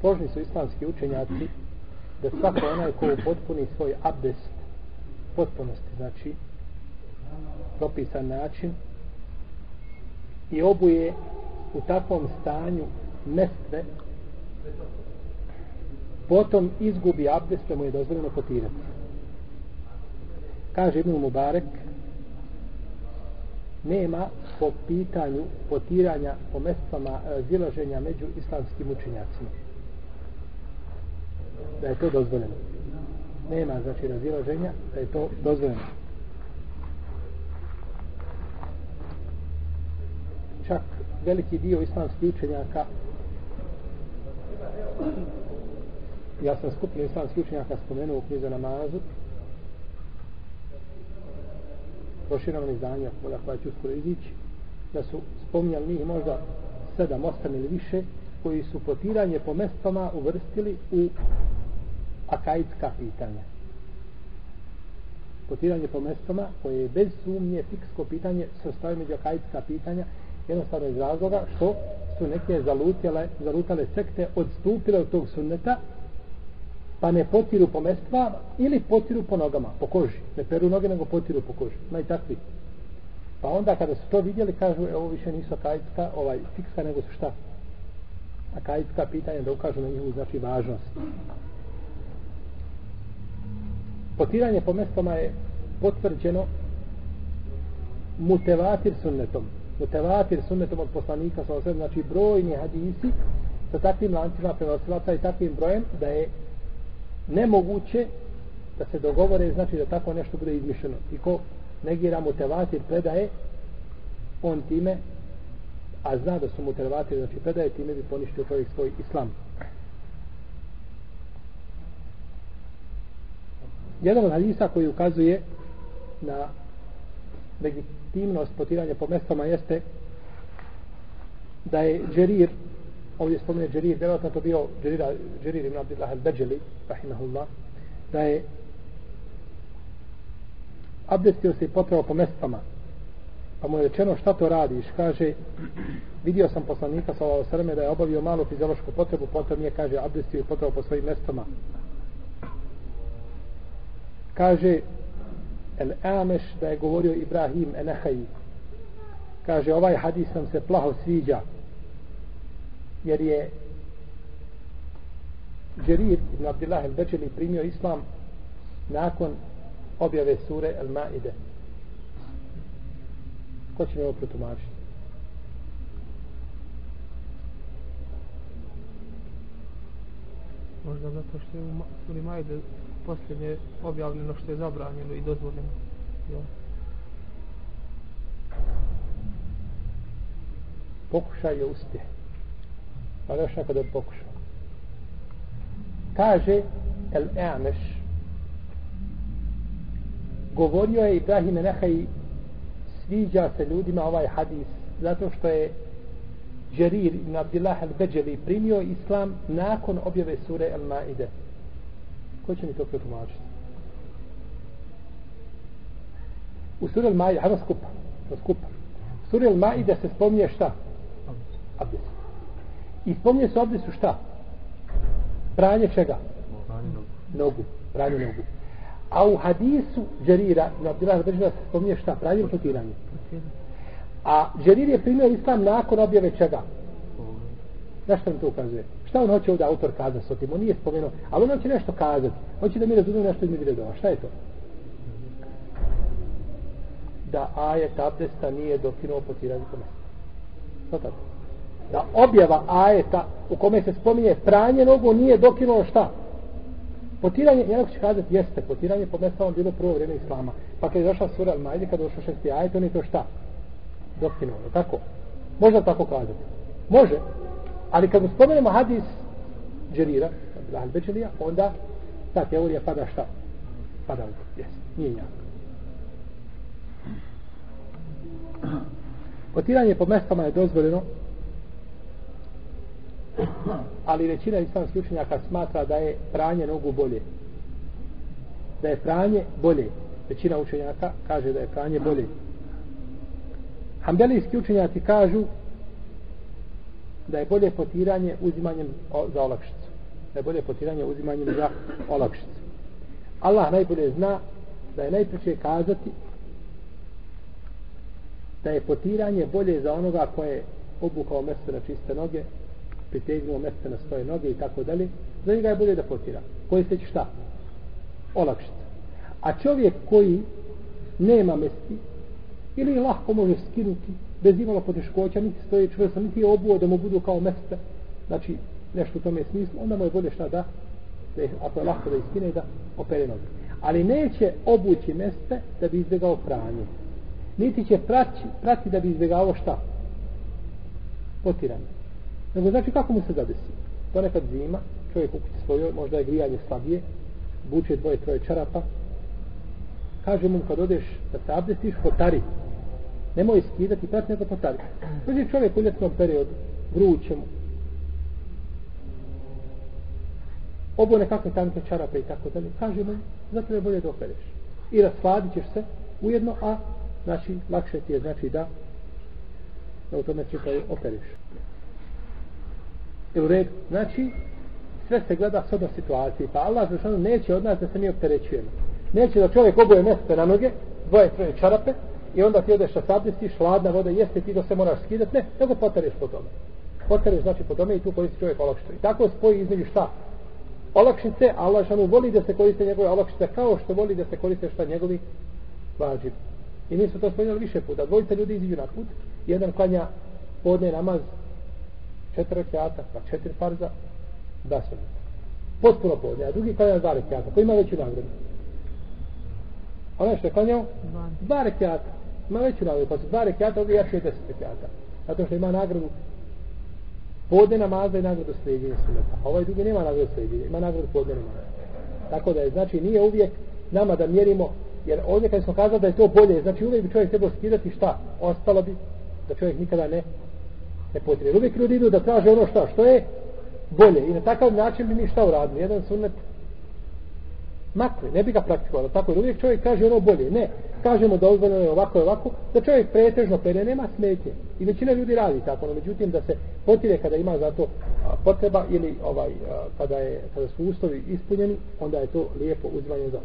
složni su islamski učenjaci da svako onaj ko potpuni svoj abdest potpunosti, znači propisan način i obuje u takvom stanju mestve potom izgubi abdest da mu je dozvoljeno potirati. Kaže Ibn Mubarek nema po pitanju potiranja po mestvama eh, zilaženja među islamskim učenjacima da je to dozvoljeno. Nema znači razilaženja da je to dozvoljeno. Čak veliki dio islamskih učenjaka ja sam skupio islamskih učenjaka spomenuo u knjizu namazu proširavane izdanja koja, koja će uskoro izići da su spominjali njih možda sedam, osam ili više koji su potiranje po mestama uvrstili u akaidska pitanja potiranje po mestama koje je bez sumnje fiksko pitanje se ostaje među akaidska pitanja. Jednostavno iz razloga što su neke zalutjele, zalutale sekte odstupile od tog sunneta pa ne potiru po mestvama ili potiru po nogama, po koži. Ne peru noge nego potiru po koži. Ima i takvi pa onda kada su to vidjeli kažu e, ovo više nisu akaidska ovaj, fikska nego su šta? Akaidska pitanja da ukažu na njihovu znači važnost potiranje po mestama je potvrđeno mutevatir sunnetom. Mutevatir sunnetom od poslanika sa osvijem, znači brojni hadisi sa takvim lancima prenosilaca i takvim brojem da je nemoguće da se dogovore znači da tako nešto bude izmišljeno. I ko negira mutevatir predaje on time a zna da su mutevatir znači predaje time bi poništio čovjek svoj islam. Jedan od hadisa koji ukazuje na legitimnost potiranja po mestama jeste da je Džerir ovdje spomene Džerir vjerojatno to bio Džerir, Džerir ibn Abdillah al-Beđeli rahimahullah da je abdestio se i potrao po mestama pa mu je rečeno šta to radiš? Kaže vidio sam poslanika sa ovo srme da je obavio malu fiziološku potrebu potom je kaže abdestio i potrao po svojim mestama kaže El Ameš da je govorio Ibrahim Enehaji kaže ovaj hadis nam se plaho sviđa jer je Džerir ibn Abdillah el Beđeli primio islam nakon objave sure El Maide. Ko će mi ovo protumačiti? Možda zato što je u suri posljednje objavljeno što je zabranjeno i dozvoljeno. Ja. Pokušaj je uspjeh. Pa još nekada pokušao. Kaže El Eameš govorio je Ibrahim Nehaj sviđa se ljudima ovaj hadis zato što je Džerir ibn Abdillah al-Beđeli primio islam nakon objave sure Al-Maide. Ko će mi to pretumačiti? U suri Al-Maide, hajmo skupa, skupa. U suri Al-Maide se spominje šta? Abdes. I spominje se abdesu šta? Pranje čega? Nogu. Pranje nogu. A u hadisu Džerira, na Abdillah al-Beđeli se spominje šta? Pranje ili potiranje? A Džerir je primio islam nakon objave čega? Zašto nam to ukazuje? Šta on hoće ovdje autor kazati s otim? On nije spomenuo, ali on hoće nešto kazati. Hoće da mi razumiju nešto iz mi redova. Šta je to? Da ajet abdesta nije dokinuo potiranje po mjestu. Što tako? Da objava ajeta u kome se spominje pranje nogu nije dokinuo šta? Potiranje, ja ću kazati, jeste, potiranje po mjestu bilo prvo vrijeme Islama. Pa kad je došla sura Al-Majdi, kad je došao šesti ajet, on je to šta? Dokinuo, tako? Može tako kazati? Može, Ali kad spomenemo hadis Džerira, Al-Bečelija, onda ta teorija pada šta? Pada u jes, nije jako. Potiranje po mestama je dozvoljeno, ali većina islamskih učenjaka smatra da je pranje nogu bolje. Da je pranje bolje. Većina učenjaka kaže da je pranje bolje. Hambelijski učenjaci kažu da je bolje potiranje uzimanjem za olakšicu. Da je bolje potiranje uzimanjem za olakšicu. Allah najbolje zna da je najpreće kazati da je potiranje bolje za onoga koje je obukao mjesto na čiste noge, pritegnuo mjesto na svoje noge i tako dalje, za njega je bolje da potira. Koji se će šta? Olakšica. A čovjek koji nema mesti ili lahko može skinuti bez imalo poteškoća, niti stoje čvrsto, niti je obuo da mu budu kao mesta, znači nešto u tome smislu, onda mu je bolje šta da, da je, ako je lahko da iskine, da opere noge. Ali neće obući meste da bi izbjegao pranje. Niti će prati, prati da bi izbjegao šta? Potiranje. Nego znači kako mu se zadesi? Ponekad zima, čovjek u kući svojoj, možda je grijanje slabije, buče dvoje, troje čarapa, kaže mu kad odeš da se abdestiš, potari. Nemoj skidati prat, nego potari. Dođe čovjek u ljetnom periodu, vruće mu. Obo nekakve tanke čarape i tako dalje. Kaže mu, zato je bolje da opereš. I rasladit ćeš se ujedno, a znači lakše ti je znači da da u tome slučaju opereš. I u redu, znači sve se gleda s odnos situacije. Pa Allah zašao neće od nas da se mi opterećujemo. Neće da čovjek oboje mjesto na noge, dvoje, troje čarape, i onda ti odeš na sabljesti, hladna voda, jeste ti to se moraš skidati, ne, nego potereš po tome. Potereš znači po tome i tu koristi čovjek olakšicu. I tako spoji između šta? Olakšice, Allah šanu voli da se koriste njegove olakšice kao što voli da se koriste šta njegovi vađiv. I mi smo to spomenuli više puta. Dvojice ljudi iziđu na put, jedan klanja podne namaz, četiri rekiata, pa četiri farza, da su potpuno podne, a drugi klanja dva rekiata, koji ima veću nagradu. Onaj što je klanjao, dva rekiata, ima veći nagradu, pa su dva rekiata, ovdje jače je deset rekiata. Zato što ima nagradu podne namaza i nagradu slijedjenja suneta. A ovaj drugi nema nagradu slijedjenja, ima nagradu podne namaza. Tako da je, znači, nije uvijek nama da mjerimo Jer ovdje kad smo kazali da je to bolje, znači uvijek bi čovjek trebao skidati šta? Ostalo bi da čovjek nikada ne ne potrije. Uvijek ljudi idu da traže ono šta, što je bolje. I na takav način bi mi šta uradili? Jedan sunnet makli, ne bi ga praktikovali. Tako je, uvijek čovjek kaže ono bolje. Ne, kažemo da ozvoljeno je ovako i ovako, da čovjek pretežno pere, nema smetje. I većina ljudi radi tako, no međutim da se potire kada ima za to potreba ili ovaj, kada, je, kada su uslovi ispunjeni, onda je to lijepo uzvanje za